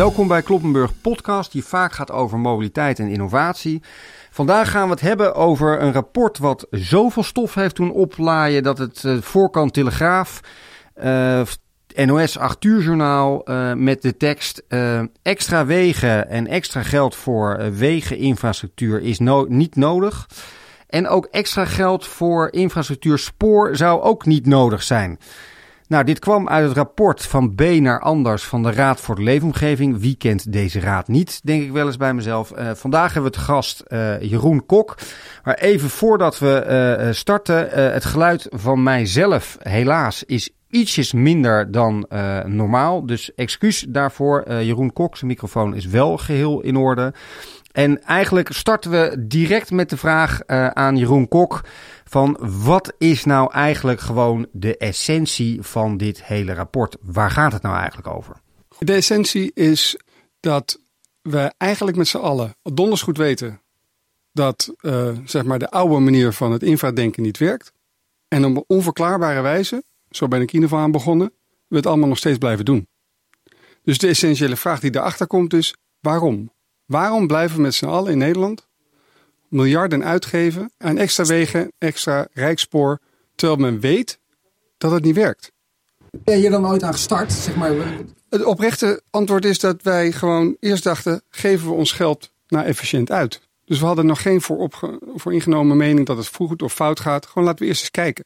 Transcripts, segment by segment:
Welkom bij Kloppenburg Podcast, die vaak gaat over mobiliteit en innovatie. Vandaag gaan we het hebben over een rapport wat zoveel stof heeft doen oplaaien dat het uh, voorkant Telegraaf, NOS 8 uur met de tekst extra wegen en extra geld voor wegeninfrastructuur is no niet nodig. En ook extra geld voor infrastructuur spoor zou ook niet nodig zijn. Nou, dit kwam uit het rapport van B naar Anders van de Raad voor de Leefomgeving. Wie kent deze raad niet, denk ik wel eens bij mezelf. Uh, vandaag hebben we te gast uh, Jeroen Kok. Maar even voordat we uh, starten, het geluid van mijzelf helaas is ietsjes minder dan normaal. Dus excuus daarvoor. Jeroen Kok, zijn microfoon is wel geheel in orde. En eigenlijk starten we direct met de vraag aan Jeroen Kok van wat is nou eigenlijk gewoon de essentie van dit hele rapport? Waar gaat het nou eigenlijk over? De essentie is dat we eigenlijk met z'n allen donders goed weten dat uh, zeg maar de oude manier van het infradenken niet werkt. En op onverklaarbare wijze, zo ben ik in ieder geval aan begonnen, we het allemaal nog steeds blijven doen. Dus de essentiële vraag die daarachter komt is, waarom? Waarom blijven we met z'n allen in Nederland miljarden uitgeven aan extra wegen, extra rijkspoor, terwijl men weet dat het niet werkt. Ben je dan ooit aan gestart? Zeg maar? Het oprechte antwoord is dat wij gewoon eerst dachten: geven we ons geld nou efficiënt uit? Dus we hadden nog geen voor, voor ingenomen mening dat het goed of fout gaat. Gewoon laten we eerst eens kijken.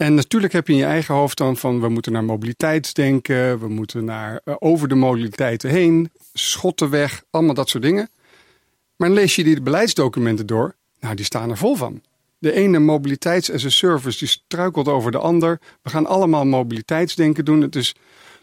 En natuurlijk heb je in je eigen hoofd dan van we moeten naar mobiliteitsdenken, we moeten naar uh, over de mobiliteiten heen, schotten weg, allemaal dat soort dingen. Maar lees je die beleidsdocumenten door, nou, die staan er vol van. De ene mobiliteits as a service die struikelt over de ander. We gaan allemaal mobiliteitsdenken doen. Is,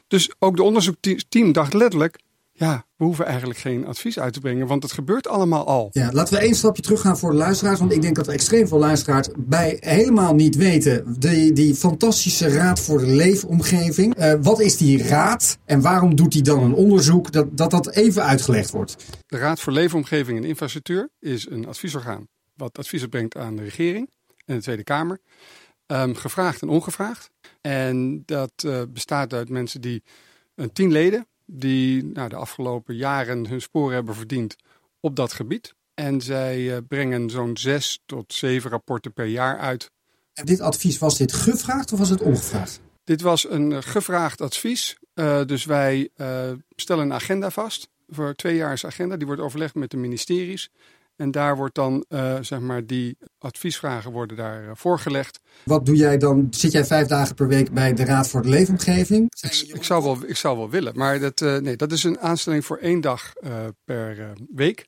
dus ook de onderzoekteam dacht letterlijk: ja, we hoeven eigenlijk geen advies uit te brengen, want het gebeurt allemaal al. Ja, laten we één stapje terug gaan voor de luisteraars, want ik denk dat er extreem veel luisteraars bij helemaal niet weten die, die fantastische Raad voor de Leefomgeving. Uh, wat is die raad en waarom doet die dan een onderzoek? Dat, dat dat even uitgelegd wordt. De Raad voor Leefomgeving en Infrastructuur is een adviesorgaan wat adviezen brengt aan de regering en de Tweede Kamer. Um, gevraagd en ongevraagd. En dat uh, bestaat uit mensen die, uh, tien leden, die nou, de afgelopen jaren hun sporen hebben verdiend op dat gebied. En zij uh, brengen zo'n zes tot zeven rapporten per jaar uit. En dit advies, was dit gevraagd of was het ongevraagd? Dit was een uh, gevraagd advies. Uh, dus wij stellen een agenda vast voor agenda. Die wordt overlegd met de ministeries. En daar wordt dan, uh, zeg maar, die adviesvragen worden daar uh, voorgelegd. Wat doe jij dan? Zit jij vijf dagen per week bij de Raad voor de Leefomgeving? Ik, ik, zou, wel, ik zou wel willen, maar dat, uh, nee, dat is een aanstelling voor één dag per week.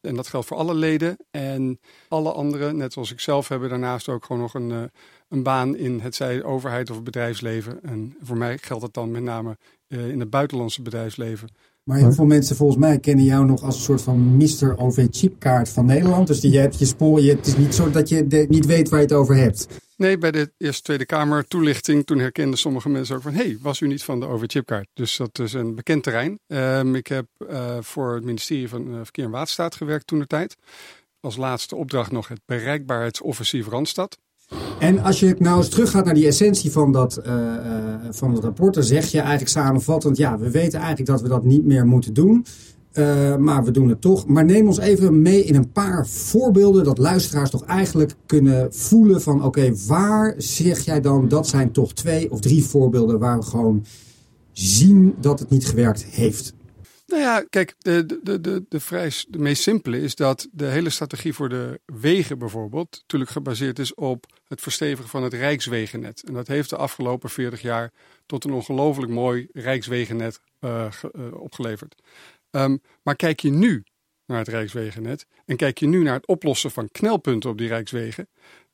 En dat geldt voor alle leden. En alle anderen, net zoals ik zelf, hebben daarnaast ook gewoon nog een, een baan in het zij overheid of bedrijfsleven. En voor mij geldt dat dan met name in het buitenlandse bedrijfsleven. Maar heel veel mensen volgens mij kennen jou nog als een soort van Mr. OV-chipkaart van Nederland. Dus die, je hebt je spoor, je, het is niet zo dat je niet weet waar je het over hebt. Nee, bij de Eerste Tweede Kamer toelichting, toen herkenden sommige mensen ook van... hé, hey, was u niet van de OV-chipkaart? Dus dat is een bekend terrein. Um, ik heb uh, voor het ministerie van uh, Verkeer en Waterstaat gewerkt toen de tijd. Als laatste opdracht nog het bereikbaarheidsoffensief Randstad. En als je nou eens teruggaat naar die essentie van dat, uh, uh, van het rapport, dan zeg je eigenlijk samenvattend: ja, we weten eigenlijk dat we dat niet meer moeten doen. Uh, maar we doen het toch. Maar neem ons even mee in een paar voorbeelden dat luisteraars toch eigenlijk kunnen voelen van oké, waar zeg jij dan dat zijn toch twee of drie voorbeelden waar we gewoon zien dat het niet gewerkt heeft? Nou ja, kijk, de, de, de, de, vrij, de meest simpele is dat de hele strategie voor de wegen bijvoorbeeld natuurlijk gebaseerd is op het verstevigen van het Rijkswegennet. En dat heeft de afgelopen 40 jaar tot een ongelooflijk mooi Rijkswegennet uh, uh, opgeleverd. Um, maar kijk je nu naar het Rijkswegennet en kijk je nu naar het oplossen van knelpunten op die Rijkswegen,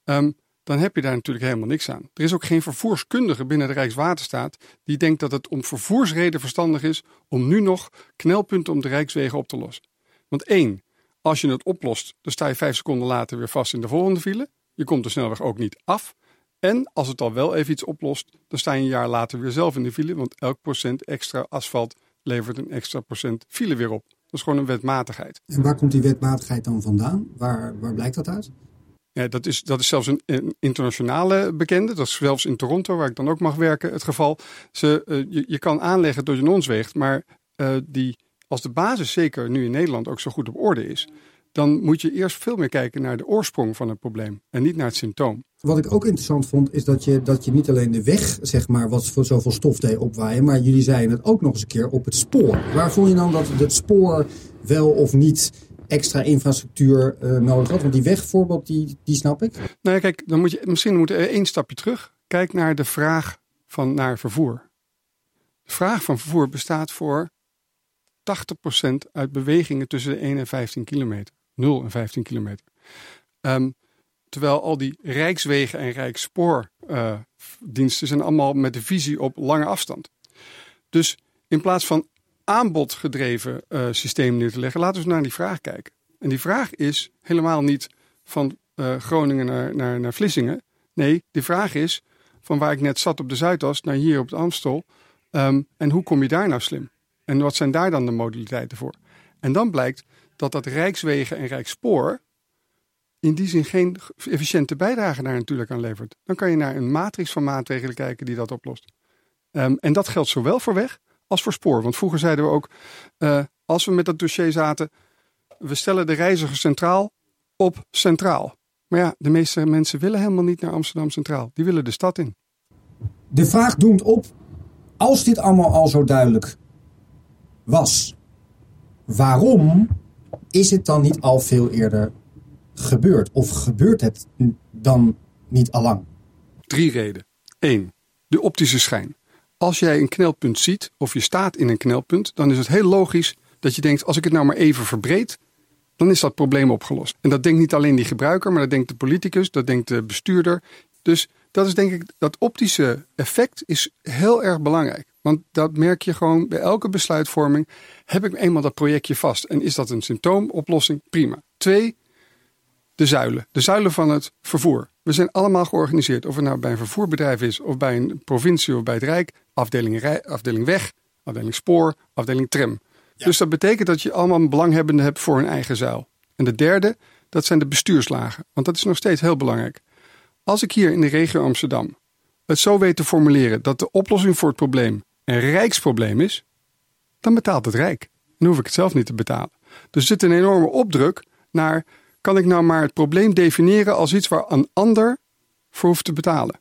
um, dan heb je daar natuurlijk helemaal niks aan. Er is ook geen vervoerskundige binnen de Rijkswaterstaat die denkt dat het om vervoersreden verstandig is om nu nog knelpunten om de Rijkswegen op te lossen. Want één, als je het oplost, dan sta je vijf seconden later weer vast in de volgende file. Je komt de snelweg ook niet af. En als het al wel even iets oplost, dan sta je een jaar later weer zelf in de file, want elk procent extra asfalt levert een extra procent file weer op. Dat is gewoon een wetmatigheid. En waar komt die wetmatigheid dan vandaan? Waar, waar blijkt dat uit? Ja, dat, is, dat is zelfs een, internationale bekende. Dat is zelfs in Toronto, waar ik dan ook mag werken, het geval. Ze, uh, je, je kan aanleggen door je nonsweegt, maar uh, die als de basis zeker nu in Nederland ook zo goed op orde is, dan moet je eerst veel meer kijken naar de oorsprong van het probleem en niet naar het symptoom. Wat ik ook interessant vond, is dat je, dat je niet alleen de weg, zeg maar, wat zoveel stof deed opwaaien, maar jullie zeiden het ook nog eens een keer op het spoor. Waar vond je dan dat het spoor wel of niet extra infrastructuur uh, nodig had? Want die wegvoorbeeld, die, die snap ik. Nou ja, kijk, dan moet je misschien moeten we één stapje terug. Kijk naar de vraag van naar vervoer. De vraag van vervoer bestaat voor 80% uit bewegingen tussen de 1 en 15 kilometer. 0 en 15 kilometer. Um, terwijl al die rijkswegen en rijkspoordiensten uh, zijn allemaal met de visie op lange afstand. Dus in plaats van aanbodgedreven uh, systeem neer te leggen, laten we naar die vraag kijken. En die vraag is helemaal niet van uh, Groningen naar, naar, naar Vlissingen. Nee, die vraag is van waar ik net zat op de Zuidas naar hier op de Amstel. Um, en hoe kom je daar nou slim? En wat zijn daar dan de modaliteiten voor? En dan blijkt dat dat Rijkswegen en Rijkspoor in die zin geen efficiënte bijdrage daar natuurlijk aan levert. Dan kan je naar een matrix van maatregelen kijken die dat oplost. Um, en dat geldt zowel voor weg als voor spoor. Want vroeger zeiden we ook, uh, als we met dat dossier zaten, we stellen de reiziger centraal op centraal. Maar ja, de meeste mensen willen helemaal niet naar Amsterdam Centraal. Die willen de stad in. De vraag doemt op, als dit allemaal al zo duidelijk was, waarom is het dan niet al veel eerder gebeurd? Of gebeurt het dan niet allang? Drie redenen. Eén, de optische schijn. Als jij een knelpunt ziet of je staat in een knelpunt, dan is het heel logisch dat je denkt: als ik het nou maar even verbreed, dan is dat probleem opgelost. En dat denkt niet alleen die gebruiker, maar dat denkt de politicus, dat denkt de bestuurder. Dus dat is denk ik, dat optische effect is heel erg belangrijk. Want dat merk je gewoon bij elke besluitvorming. Heb ik eenmaal dat projectje vast en is dat een symptoomoplossing? Prima. Twee, de zuilen. De zuilen van het vervoer. We zijn allemaal georganiseerd. Of het nou bij een vervoerbedrijf is, of bij een provincie of bij het Rijk. Afdeling, afdeling weg, afdeling spoor, afdeling tram. Dus dat betekent dat je allemaal een belanghebbende hebt voor een eigen zuil. En de derde, dat zijn de bestuurslagen. Want dat is nog steeds heel belangrijk. Als ik hier in de regio Amsterdam het zo weet te formuleren dat de oplossing voor het probleem een rijksprobleem is, dan betaalt het Rijk. Dan hoef ik het zelf niet te betalen. Dus er zit een enorme opdruk naar: kan ik nou maar het probleem definiëren als iets waar een ander voor hoeft te betalen?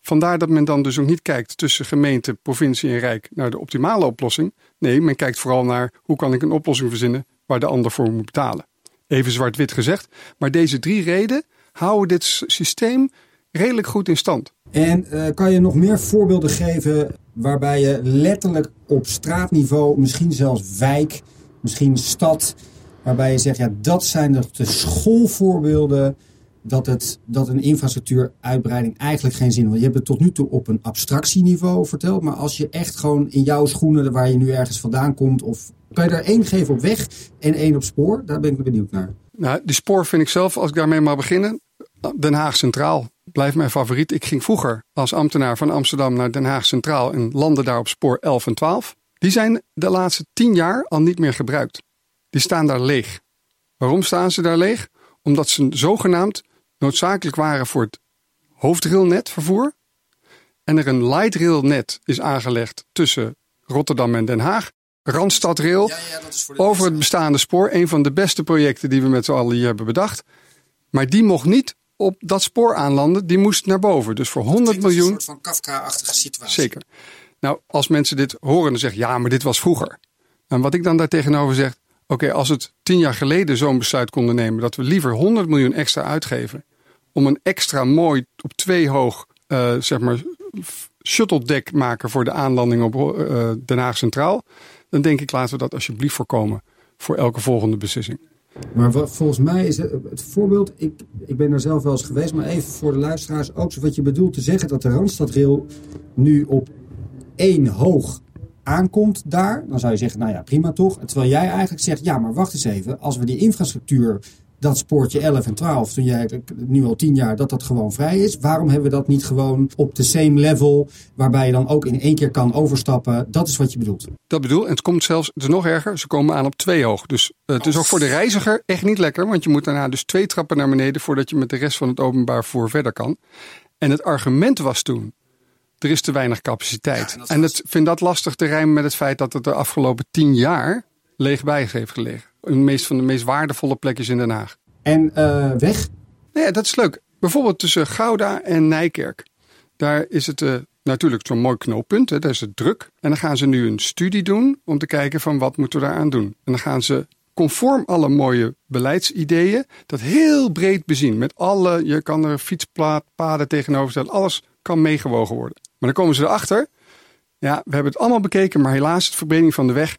Vandaar dat men dan dus ook niet kijkt tussen gemeente, provincie en Rijk naar de optimale oplossing. Nee, men kijkt vooral naar hoe kan ik een oplossing verzinnen waar de ander voor moet betalen. Even zwart-wit gezegd. Maar deze drie redenen houden dit systeem redelijk goed in stand. En uh, kan je nog meer voorbeelden geven waarbij je letterlijk op straatniveau, misschien zelfs wijk, misschien stad, waarbij je zegt, ja, dat zijn de schoolvoorbeelden dat, het, dat een infrastructuuruitbreiding eigenlijk geen zin heeft. Je hebt het tot nu toe op een abstractieniveau verteld, maar als je echt gewoon in jouw schoenen, waar je nu ergens vandaan komt, of kan je daar één geven op weg en één op spoor? Daar ben ik benieuwd naar. Nou, die spoor vind ik zelf, als ik daarmee mag beginnen, Den Haag Centraal blijft mijn favoriet. Ik ging vroeger als ambtenaar van Amsterdam naar Den Haag Centraal en landde daar op spoor 11 en 12. Die zijn de laatste 10 jaar al niet meer gebruikt. Die staan daar leeg. Waarom staan ze daar leeg? Omdat ze zogenaamd noodzakelijk waren voor het hoofdrailnetvervoer. En er een light railnet is aangelegd tussen Rotterdam en Den Haag. Randstadrail ja, ja, over het bestaande spoor. Een van de beste projecten die we met z'n allen hier hebben bedacht. Maar die mocht niet op dat spoor aanlanden. Die moest naar boven. Dus voor 100 miljoen. Een soort van Kafka-achtige situatie. Zeker. Nou, als mensen dit horen, dan zeggen ja, maar dit was vroeger. En wat ik dan daar tegenover zeg. Oké, als het tien jaar geleden zo'n besluit konden nemen. dat we liever 100 miljoen extra uitgeven. om een extra mooi op twee hoog, uh, zeg maar, shuttle deck maken voor de aanlanding op uh, Den Haag Centraal. dan denk ik laten we dat alsjeblieft voorkomen voor elke volgende beslissing. Maar wat, volgens mij is het, het, voorbeeld, ik, ik ben er zelf wel eens geweest, maar even voor de luisteraars ook wat je bedoelt te zeggen dat de Randstadrail nu op één hoog aankomt daar, dan zou je zeggen, nou ja, prima toch. Terwijl jij eigenlijk zegt, ja, maar wacht eens even, als we die infrastructuur dat spoortje 11 en 12, toen jij nu al 10 jaar, dat dat gewoon vrij is. Waarom hebben we dat niet gewoon op de same level, waarbij je dan ook in één keer kan overstappen? Dat is wat je bedoelt. Dat bedoel, en het komt zelfs, het is nog erger, ze komen aan op twee hoog. Dus uh, het is ook voor de reiziger echt niet lekker, want je moet daarna dus twee trappen naar beneden voordat je met de rest van het openbaar vervoer verder kan. En het argument was toen, er is te weinig capaciteit. en, het, vind dat lastig te rijmen met het feit dat het de afgelopen tien jaar leeg bij heeft gelegen. Een meest van de meest waardevolle plekjes in Den Haag. En uh, weg? Nou ja, dat is leuk. Bijvoorbeeld tussen Gouda en Nijkerk. Daar is het uh, natuurlijk zo'n mooi knooppunt. Hè, daar is het druk. En dan gaan ze nu een studie doen om te kijken van wat moeten we daaraan doen. En dan gaan ze conform alle mooie beleidsideeën dat heel breed bezien. Met alle, je kan er fietspaden tegenover stellen. Alles kan meegewogen worden. Maar dan komen ze erachter. Ja, we hebben het allemaal bekeken, maar helaas, de verbreding van de weg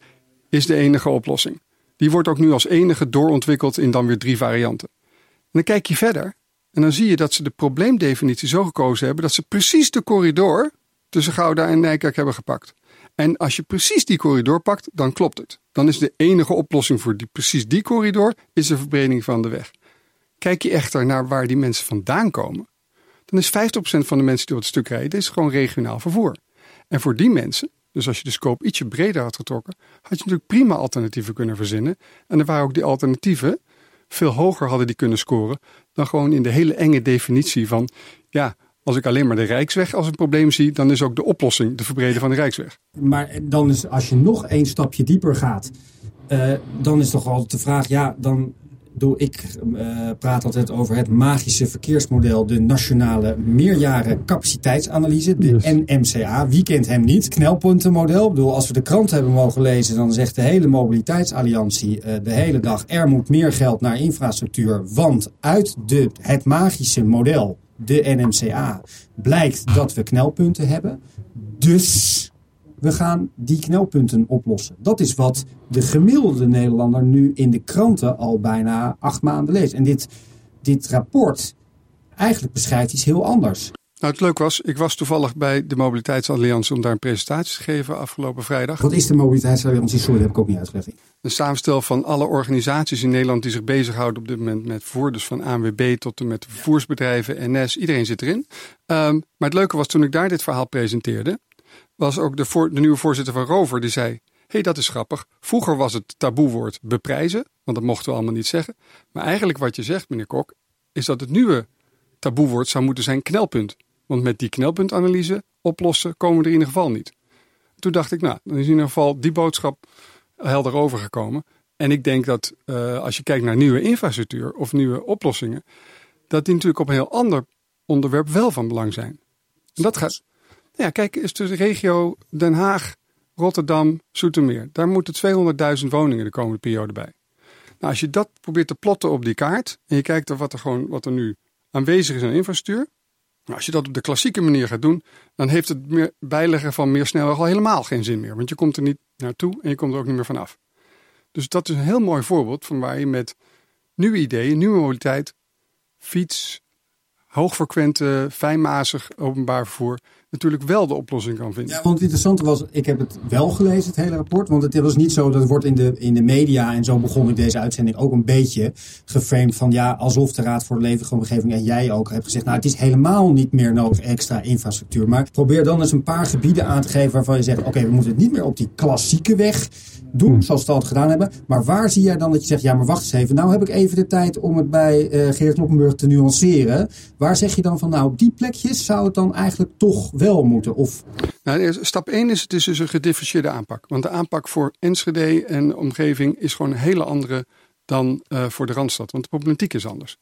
is de enige oplossing. Die wordt ook nu als enige doorontwikkeld in dan weer drie varianten. En dan kijk je verder en dan zie je dat ze de probleemdefinitie zo gekozen hebben dat ze precies de corridor tussen Gouda en Nijkerk hebben gepakt. En als je precies die corridor pakt, dan klopt het. Dan is de enige oplossing voor die, precies die corridor is de verbreding van de weg. Kijk je echter naar waar die mensen vandaan komen, dan is 50% van de mensen die op het stuk rijden, is gewoon regionaal vervoer. En voor die mensen, dus als je de scope ietsje breder had getrokken, had je natuurlijk prima alternatieven kunnen verzinnen. En er waren ook die alternatieven veel hoger hadden die kunnen scoren dan gewoon in de hele enge definitie van, ja, als ik alleen maar de Rijksweg als een probleem zie, dan is ook de oplossing de verbreden van de Rijksweg. Maar dan is, als je nog één stapje dieper gaat, uh, dan is toch altijd de vraag, ja, dan doe ik uh, praat altijd over het magische verkeersmodel, de Nationale Meerjaren Capaciteitsanalyse, de yes. NMCA. Wie kent hem niet? Knelpuntenmodel. Ik bedoel, als we de krant hebben mogen lezen, dan zegt de hele mobiliteitsalliantie uh, de hele dag: er moet meer geld naar infrastructuur, want uit de, het magische model de NMCA blijkt dat we knelpunten hebben. Dus we gaan die knelpunten oplossen. Dat is wat de gemiddelde Nederlander nu in de kranten al bijna acht maanden leest. En dit, dit rapport eigenlijk beschrijft iets heel anders. Nou, het leuk was, ik was toevallig bij de Mobiliteitsalliantie om daar een presentatie te geven afgelopen vrijdag. Wat is de Mobiliteitsalliantie? Sorry, dat heb ik ook niet uitgelegd. Een samenstel van alle organisaties in Nederland die zich bezighouden op dit moment met vervoer. Dus van ANWB tot en met de vervoersbedrijven, NS, iedereen zit erin. Um, maar het leuke was toen ik daar dit verhaal presenteerde, was ook de, de nieuwe voorzitter van Rover die zei... Hey, dat is grappig. Vroeger was het taboewoord beprijzen, want dat mochten we allemaal niet zeggen. Maar eigenlijk wat je zegt, meneer Kok, is dat het nieuwe taboewoord zou moeten zijn knelpunt. Want met die knelpuntanalyse oplossen komen we er in ieder geval niet. Toen dacht ik, nou, dan is in ieder geval die boodschap helder overgekomen. En ik denk dat uh, als je kijkt naar nieuwe infrastructuur of nieuwe oplossingen, dat die natuurlijk op een heel ander onderwerp wel van belang zijn. En dat gaat. Ja, kijk, is de regio Den Haag, Rotterdam, Zoetermeer. Daar moeten 200.000 woningen de komende periode bij. Nou, als je dat probeert te plotten op die kaart en je kijkt naar wat er gewoon wat er nu aanwezig is aan infrastructuur, nou, als je dat op de klassieke manier gaat doen, dan heeft het meer bijleggen van meer snelweg al helemaal geen zin meer. Want je komt er niet naartoe en je komt er ook niet meer vanaf. Dus dat is een heel mooi voorbeeld van waar je met nieuwe ideeën, nieuwe mobiliteit, fiets, hoogfrequente, fijnmazig openbaar vervoer natuurlijk wel de oplossing kan vinden. Ja, want het interessante was, ik heb het wel gelezen, het hele rapport. Want het was niet zo, dat wordt in de, in de media, en zo begon ik deze uitzending ook een beetje geframed van ja, alsof de Raad voor de Leefbare Omgeving en jij ook hebt gezegd, nou het is helemaal niet meer nodig extra infrastructuur. Maar probeer dan eens een paar gebieden aan te geven waarvan je zegt, oké, we moeten het niet meer op die klassieke weg doen, hmm. zoals we het gedaan hebben. Maar waar zie jij dan dat je zegt, ja, maar wacht eens even. Nou heb ik even de tijd om het bij uh, Geert Kloppenburg te nuanceren. Waar zeg je dan van, nou, op die plekjes zou het dan eigenlijk toch wel moeten? Of... Nou, stap 1 is het is dus een gedifferentieerde aanpak. Want de aanpak voor Enschede en omgeving is gewoon een hele andere dan uh, voor de Randstad. Want de problematiek is anders.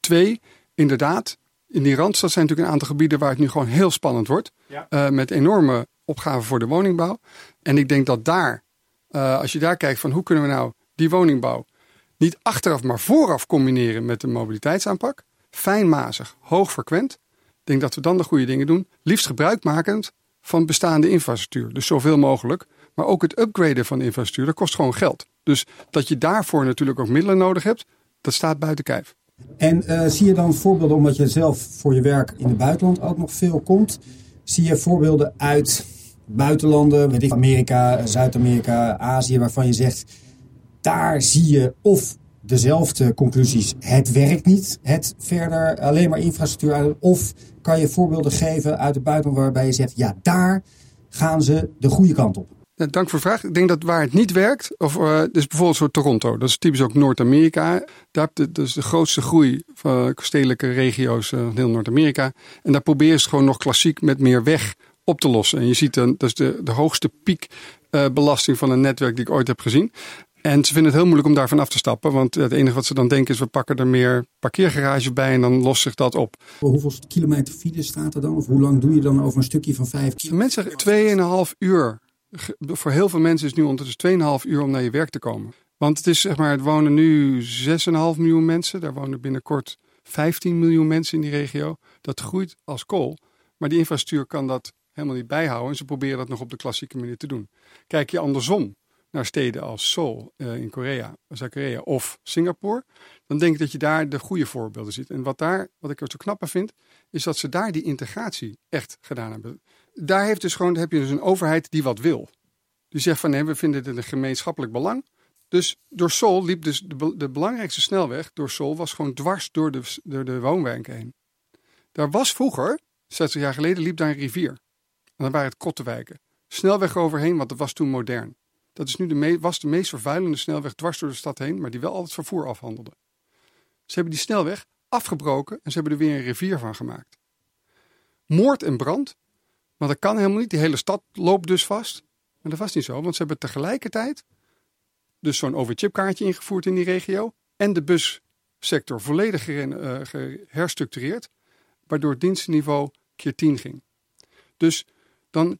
Twee, inderdaad, in die Randstad zijn natuurlijk een aantal gebieden waar het nu gewoon heel spannend wordt. Ja. Uh, met enorme opgaven voor de woningbouw. En ik denk dat daar uh, als je daar kijkt van hoe kunnen we nou die woningbouw niet achteraf, maar vooraf combineren met de mobiliteitsaanpak. Fijnmazig, hoogfrequent. Denk dat we dan de goede dingen doen. Liefst gebruikmakend van bestaande infrastructuur. Dus zoveel mogelijk. Maar ook het upgraden van de infrastructuur, dat kost gewoon geld. Dus dat je daarvoor natuurlijk ook middelen nodig hebt, dat staat buiten kijf. En uh, zie je dan voorbeelden, omdat je zelf voor je werk in het buitenland ook nog veel komt, zie je voorbeelden uit buitenlanden, weet ik, Amerika, Zuid-Amerika, Azië, waarvan je zegt, daar zie je of dezelfde conclusies. Het werkt niet, het verder alleen maar infrastructuur. Of kan je voorbeelden geven uit het buitenland waarbij je zegt, ja, daar gaan ze de goede kant op. dank voor de vraag. Ik denk dat waar het niet werkt, of uh, dus bijvoorbeeld zo Toronto, dat is typisch ook Noord-Amerika. Daar je dus de grootste groei van stedelijke regio's uh, heel Noord-Amerika. En daar proberen ze gewoon nog klassiek met meer weg op te lossen. En je ziet dan, dat is de, de hoogste piekbelasting van een netwerk die ik ooit heb gezien. En ze vinden het heel moeilijk om daarvan af te stappen. Want het enige wat ze dan denken is, we pakken er meer parkeergarages bij en dan lost zich dat op. Hoeveel kilometer file staat er dan? Of hoe lang doe je dan over een stukje van vijf kilometer? Mensen zeggen 2,5 uur. Voor heel veel mensen is het nu ondertussen 2,5 uur om naar je werk te komen. Want het is zeg maar, het wonen nu 6,5 miljoen mensen. Daar wonen binnenkort 15 miljoen mensen in die regio. Dat groeit als kool. Maar die infrastructuur kan dat helemaal niet bijhouden. En ze proberen dat nog op de klassieke manier te doen. Kijk je andersom naar steden als Seoul uh, in Korea, Zuid-Korea of Singapore, dan denk ik dat je daar de goede voorbeelden ziet. En wat, daar, wat ik er zo knapper vind, is dat ze daar die integratie echt gedaan hebben. Daar heeft dus gewoon, heb je dus een overheid die wat wil. Die zegt van nee, we vinden dit een gemeenschappelijk belang. Dus door Seoul liep dus de, de belangrijkste snelweg door Seoul was gewoon dwars door de, door de woonwijken heen. Daar was vroeger, 60 jaar geleden, liep daar een rivier. En dan waren het kottenwijken. Snelweg overheen, want dat was toen modern. Dat is nu de was de meest vervuilende snelweg dwars door de stad heen, maar die wel al het vervoer afhandelde. Ze hebben die snelweg afgebroken en ze hebben er weer een rivier van gemaakt. Moord en brand, maar dat kan helemaal niet. Die hele stad loopt dus vast. Maar dat was niet zo, want ze hebben tegelijkertijd dus zo'n overchipkaartje ingevoerd in die regio en de bussector volledig uh, geherstructureerd, waardoor het dienstenniveau keer 10 ging. Dus dan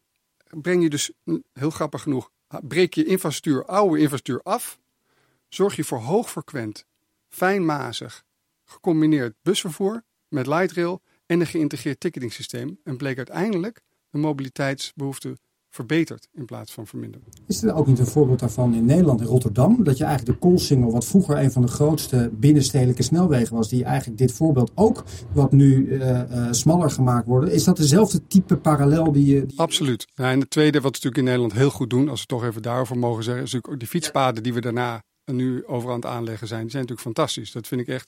breng je dus, heel grappig genoeg, breek je infrastructuur, oude infrastructuur af. Zorg je voor hoogfrequent, fijnmazig, gecombineerd busvervoer met light rail en een geïntegreerd ticketing En bleek uiteindelijk de mobiliteitsbehoefte verbeterd in plaats van verminderd. Is er ook niet een voorbeeld daarvan in Nederland, in Rotterdam? Dat je eigenlijk de Koolsingel, wat vroeger een van de grootste binnenstedelijke snelwegen was, die eigenlijk dit voorbeeld ook, wat nu uh, uh, smaller gemaakt worden. Is dat dezelfde type parallel die je... Die... Absoluut. Ja, en het tweede wat we natuurlijk in Nederland heel goed doen, als we toch even daarover mogen zeggen, is natuurlijk ook die fietspaden die we daarna nu overal aan het aanleggen zijn. Die zijn natuurlijk fantastisch. Dat vind ik echt...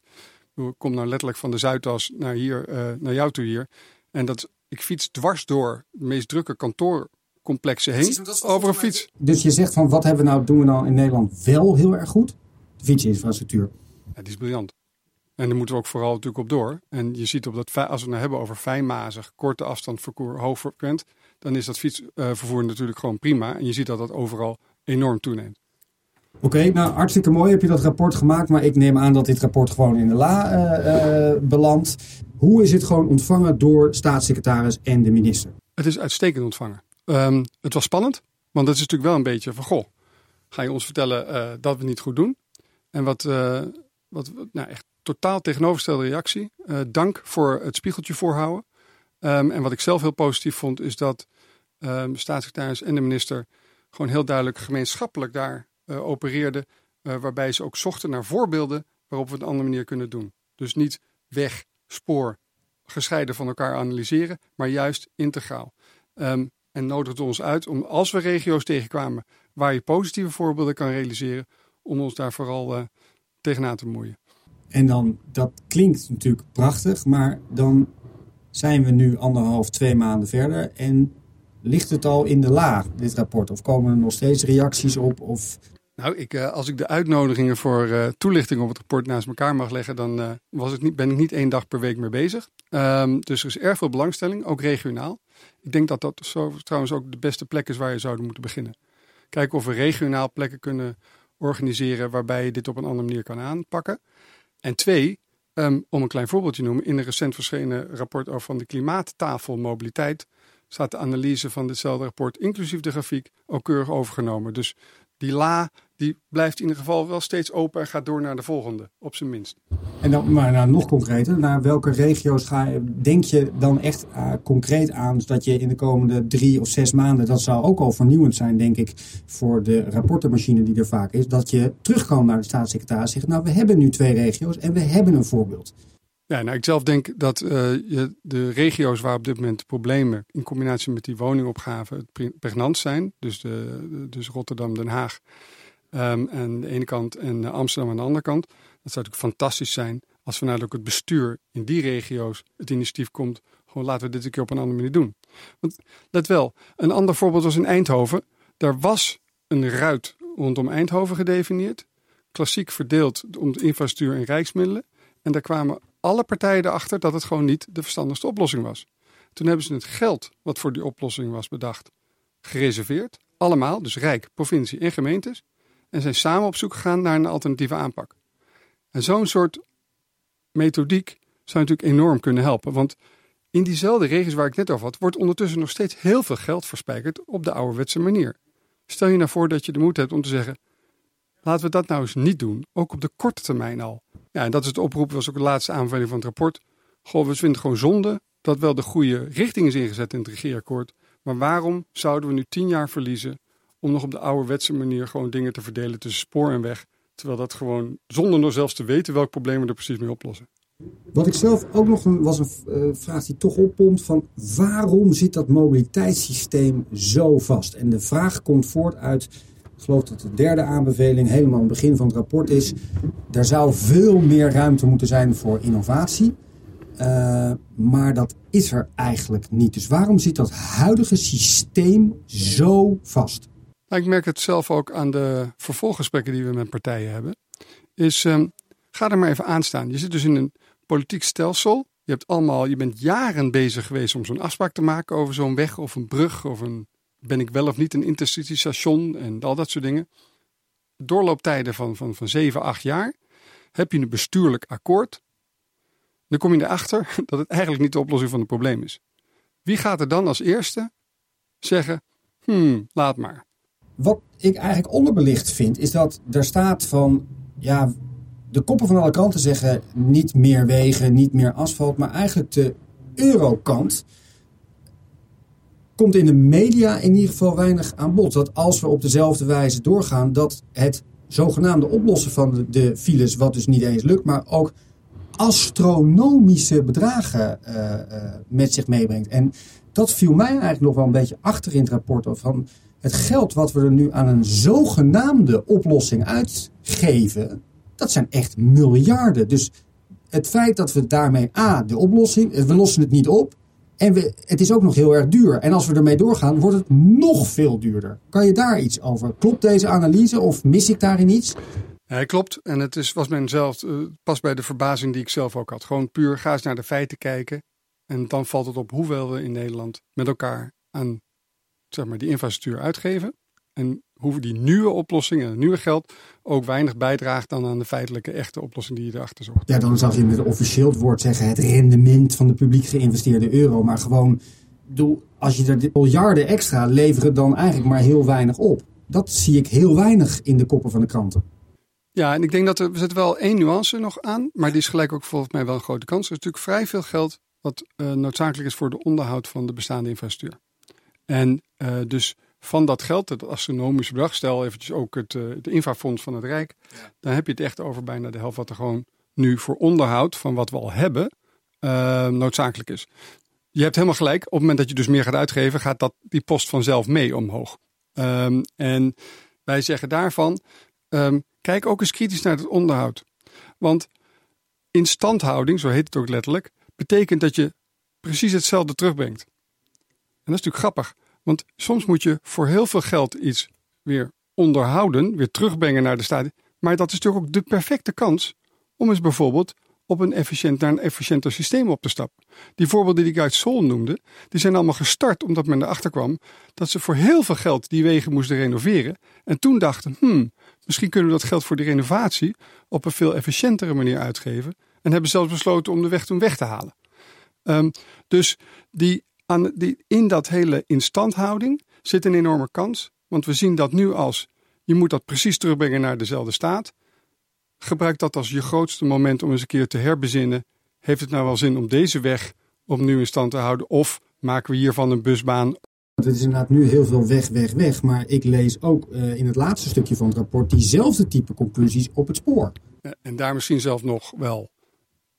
Ik kom nou letterlijk van de Zuidas naar hier, uh, naar jou toe hier. En dat, ik fiets dwars door meest drukke kantoor complexen heen over een fiets. Dus je zegt van wat hebben we nou, doen we nou in Nederland wel heel erg goed? De fietsinfrastructuur. Ja, die is briljant. En daar moeten we ook vooral natuurlijk op door. En je ziet op dat, als we het nou hebben over fijnmazig, korte afstand vervoer, hoogfrequent, dan is dat fietsvervoer natuurlijk gewoon prima. En je ziet dat dat overal enorm toeneemt. Oké, nou hartstikke mooi heb je dat rapport gemaakt, maar ik neem aan dat dit rapport gewoon in de la uh, uh, belandt. Hoe is het gewoon ontvangen door staatssecretaris en de minister? Het is uitstekend ontvangen. Um, het was spannend, want het is natuurlijk wel een beetje van, goh, ga je ons vertellen uh, dat we het niet goed doen? En wat, uh, wat nou echt totaal tegenovergestelde reactie. Uh, dank voor het spiegeltje voorhouden. Um, en wat ik zelf heel positief vond, is dat um, staatssecretaris en de minister gewoon heel duidelijk gemeenschappelijk daar opereerden. waarbij ze ook zochten naar voorbeelden waarop we het een andere manier kunnen doen. Dus niet weg, spoor, gescheiden van elkaar analyseren, maar juist integraal. Um, en nodigde ons uit om, als we regio's tegenkwamen waar je positieve voorbeelden kan realiseren, om ons daar vooral uh, tegenaan te moeien. En dan, dat klinkt natuurlijk prachtig, maar dan zijn we nu anderhalf, twee maanden verder en ligt het al in de la, dit rapport? Of komen er nog steeds reacties op? Of nou, ik, uh, als ik de uitnodigingen voor uh, toelichting op het rapport naast elkaar mag leggen, dan was ik niet, ben ik niet één dag per week mee bezig. Um, dus er is erg veel belangstelling, ook regionaal. Ik denk dat dat zo, trouwens ook de beste plek is waar je zou moeten beginnen. Kijken of we regionaal plekken kunnen organiseren waarbij je dit op een andere manier kan aanpakken. En twee, um, om een klein voorbeeldje te noemen, in een recent verschenen rapport over van de klimaattafel mobiliteit staat de analyse van ditzelfde rapport, inclusief de grafiek, ook keurig overgenomen. Dus die la die blijft in ieder geval wel steeds open en gaat door naar de volgende, op zijn minst. En dan, maar nou, nog concreter, naar welke regio's ga denk je dan echt uh, concreet aan, dat je in de komende drie of zes maanden, dat zou ook al vernieuwend zijn, denk ik, voor de rapportenmachine die er vaak is, dat je terug kan naar de staatssecretaris en zegt, nou we hebben nu twee regio's en we hebben een voorbeeld. Ja, nou, ik zelf denk dat uh, je de regio's waar op dit moment problemen in combinatie met die woningopgave pregnant zijn, dus, de, dus Rotterdam, Den Haag um, aan de ene kant en Amsterdam aan de andere kant. Dat zou natuurlijk fantastisch zijn als vanuit ook het bestuur in die regio's het initiatief komt. Gewoon laten we dit een keer op een andere manier doen. Want let wel, een ander voorbeeld was in Eindhoven. Daar was een ruit rondom Eindhoven gedefinieerd. Klassiek verdeeld om de infrastructuur en rijksmiddelen. En daar kwamen alle partijen erachter dat het gewoon niet de verstandigste oplossing was. Toen hebben ze het geld wat voor die oplossing was bedacht gereserveerd. Allemaal, dus Rijk, provincie en gemeentes. En zijn samen op zoek gegaan naar een alternatieve aanpak. En zo'n soort methodiek zou natuurlijk enorm kunnen helpen. Want in diezelfde regio's waar ik net over had, wordt ondertussen nog steeds heel veel geld verspijkerd op de ouderwetse manier. Stel je nou voor dat je de moed hebt om te zeggen: laten we dat nou eens niet doen, ook op de korte termijn al. Ja, en dat is het oproep, was ook de laatste aanbeveling van het rapport. Goh, we vinden gewoon zonde dat wel de goede richting is ingezet in het regeerakkoord. Maar waarom zouden we nu tien jaar verliezen om nog op de ouderwetse manier gewoon dingen te verdelen tussen spoor en weg? Terwijl dat gewoon, zonder nog zelfs te weten welk probleem we er precies mee oplossen. Wat ik zelf ook nog was een uh, vraag die toch oppompt van waarom zit dat mobiliteitssysteem zo vast? En de vraag komt voort uit, ik geloof dat de derde aanbeveling helemaal aan het begin van het rapport is, er zou veel meer ruimte moeten zijn voor innovatie. Uh, maar dat is er eigenlijk niet. Dus waarom zit dat huidige systeem zo vast? Ik merk het zelf ook aan de vervolggesprekken die we met partijen hebben. Is, um, ga er maar even aan staan. Je zit dus in een politiek stelsel. Je, hebt allemaal, je bent jaren bezig geweest om zo'n afspraak te maken over zo'n weg of een brug of een ben ik wel of niet een intercity station en al dat soort dingen. Doorlooptijden van, van, van 7, 8 jaar. Heb je een bestuurlijk akkoord. Dan kom je erachter dat het eigenlijk niet de oplossing van het probleem is. Wie gaat er dan als eerste zeggen: hmm, laat maar. Wat ik eigenlijk onderbelicht vind, is dat er staat van ja, de koppen van alle kanten zeggen niet meer wegen, niet meer asfalt, maar eigenlijk de eurokant komt in de media in ieder geval weinig aan bod. Dat als we op dezelfde wijze doorgaan, dat het zogenaamde oplossen van de files, wat dus niet eens lukt, maar ook astronomische bedragen uh, uh, met zich meebrengt. En dat viel mij eigenlijk nog wel een beetje achter in het rapport. Van het geld wat we er nu aan een zogenaamde oplossing uitgeven, dat zijn echt miljarden. Dus het feit dat we daarmee A, de oplossing, we lossen het niet op. En we, het is ook nog heel erg duur. En als we ermee doorgaan, wordt het nog veel duurder. Kan je daar iets over? Klopt deze analyse of mis ik daarin iets? Ja, klopt. En het is, was men uh, pas bij de verbazing die ik zelf ook had. Gewoon puur, ga eens naar de feiten kijken. En dan valt het op hoeveel we in Nederland met elkaar aan zeg maar, die infrastructuur uitgeven. En hoe die nieuwe oplossingen en het nieuwe geld ook weinig bijdraagt dan aan de feitelijke echte oplossing die je erachter zocht. Ja, dan zag je met officieel het woord zeggen het rendement van de publiek geïnvesteerde euro. Maar gewoon, als je er miljarden extra leveren dan eigenlijk maar heel weinig op. Dat zie ik heel weinig in de koppen van de kranten. Ja, en ik denk dat er, we zetten wel één nuance nog aan, maar die is gelijk ook volgens mij wel een grote kans. Er is natuurlijk vrij veel geld wat uh, noodzakelijk is voor de onderhoud van de bestaande infrastructuur. En uh, dus van dat geld, het astronomische bedrag, stel eventjes ook het, uh, het infrafonds van het Rijk, ja. dan heb je het echt over bijna de helft wat er gewoon nu voor onderhoud van wat we al hebben noodzakelijk is. Je hebt helemaal gelijk, op het moment dat je dus meer gaat uitgeven, gaat dat, die post vanzelf mee omhoog. Um, en wij zeggen daarvan, um, Kijk ook eens kritisch naar het onderhoud. Want instandhouding, zo heet het ook letterlijk, betekent dat je precies hetzelfde terugbrengt. En dat is natuurlijk grappig, want soms moet je voor heel veel geld iets weer onderhouden, weer terugbrengen naar de staat. Maar dat is natuurlijk ook de perfecte kans om eens bijvoorbeeld op een efficiënt, naar een efficiënter systeem op te stappen. Die voorbeelden die ik uit Sol noemde, die zijn allemaal gestart omdat men erachter kwam dat ze voor heel veel geld die wegen moesten renoveren. En toen dachten, hmm, Misschien kunnen we dat geld voor de renovatie op een veel efficiëntere manier uitgeven. En hebben zelfs besloten om de weg toen weg te halen. Um, dus die, aan, die, in dat hele instandhouding zit een enorme kans. Want we zien dat nu als je moet dat precies terugbrengen naar dezelfde staat. Gebruik dat als je grootste moment om eens een keer te herbezinnen. Heeft het nou wel zin om deze weg opnieuw in stand te houden? Of maken we hiervan een busbaan het is inderdaad nu heel veel weg, weg, weg. Maar ik lees ook uh, in het laatste stukje van het rapport diezelfde type conclusies op het spoor. En daar misschien zelfs nog wel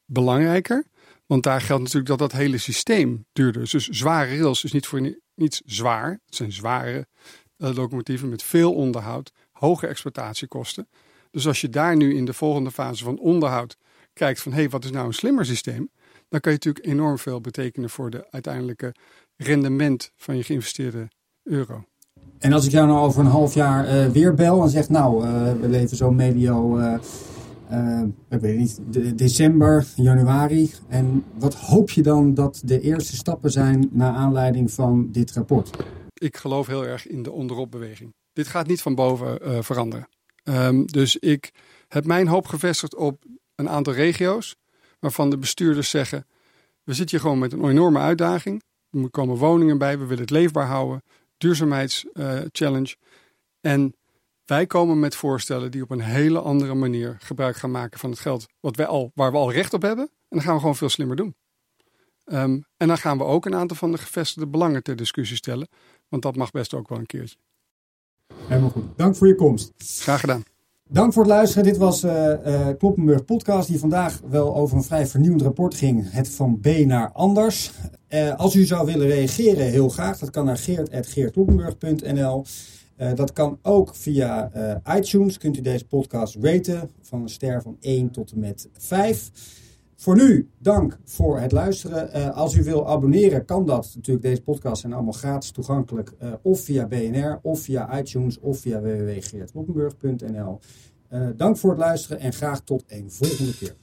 belangrijker. Want daar geldt natuurlijk dat dat hele systeem duurder is. Dus zware rails is niet voor niets zwaar. Het zijn zware uh, locomotieven met veel onderhoud, hoge exploitatiekosten. Dus als je daar nu in de volgende fase van onderhoud kijkt van hé, hey, wat is nou een slimmer systeem? Dan kan je natuurlijk enorm veel betekenen voor de uiteindelijke rendement van je geïnvesteerde euro. En als ik jou nou over een half jaar uh, weer bel en zeg, nou, uh, we leven zo medio uh, ik weet niet, de, december, januari. En wat hoop je dan dat de eerste stappen zijn naar aanleiding van dit rapport? Ik geloof heel erg in de onderopbeweging. Dit gaat niet van boven uh, veranderen. Um, dus ik heb mijn hoop gevestigd op een aantal regio's waarvan de bestuurders zeggen: we zitten hier gewoon met een enorme uitdaging. Er komen woningen bij, we willen het leefbaar houden, duurzaamheidschallenge. Uh, en wij komen met voorstellen die op een hele andere manier gebruik gaan maken van het geld wat wij al, waar we al recht op hebben. En dan gaan we gewoon veel slimmer doen. Um, en dan gaan we ook een aantal van de gevestigde belangen ter discussie stellen. Want dat mag best ook wel een keertje. Helemaal goed. Dank voor je komst. Graag gedaan. Dank voor het luisteren. Dit was uh, uh, Kloppenburg Podcast, die vandaag wel over een vrij vernieuwend rapport ging. Het van B naar anders. Uh, als u zou willen reageren, heel graag. Dat kan naar geert.geertkloppenburg.nl. Uh, dat kan ook via uh, iTunes. Kunt u deze podcast raten van een ster van 1 tot en met 5. Voor nu, dank voor het luisteren. Uh, als u wil abonneren, kan dat. Natuurlijk, deze podcasts zijn allemaal gratis toegankelijk. of via BNR, of via iTunes, of via www.geertkloppenburg.nl. dank voor het luisteren en graag tot een volgende keer.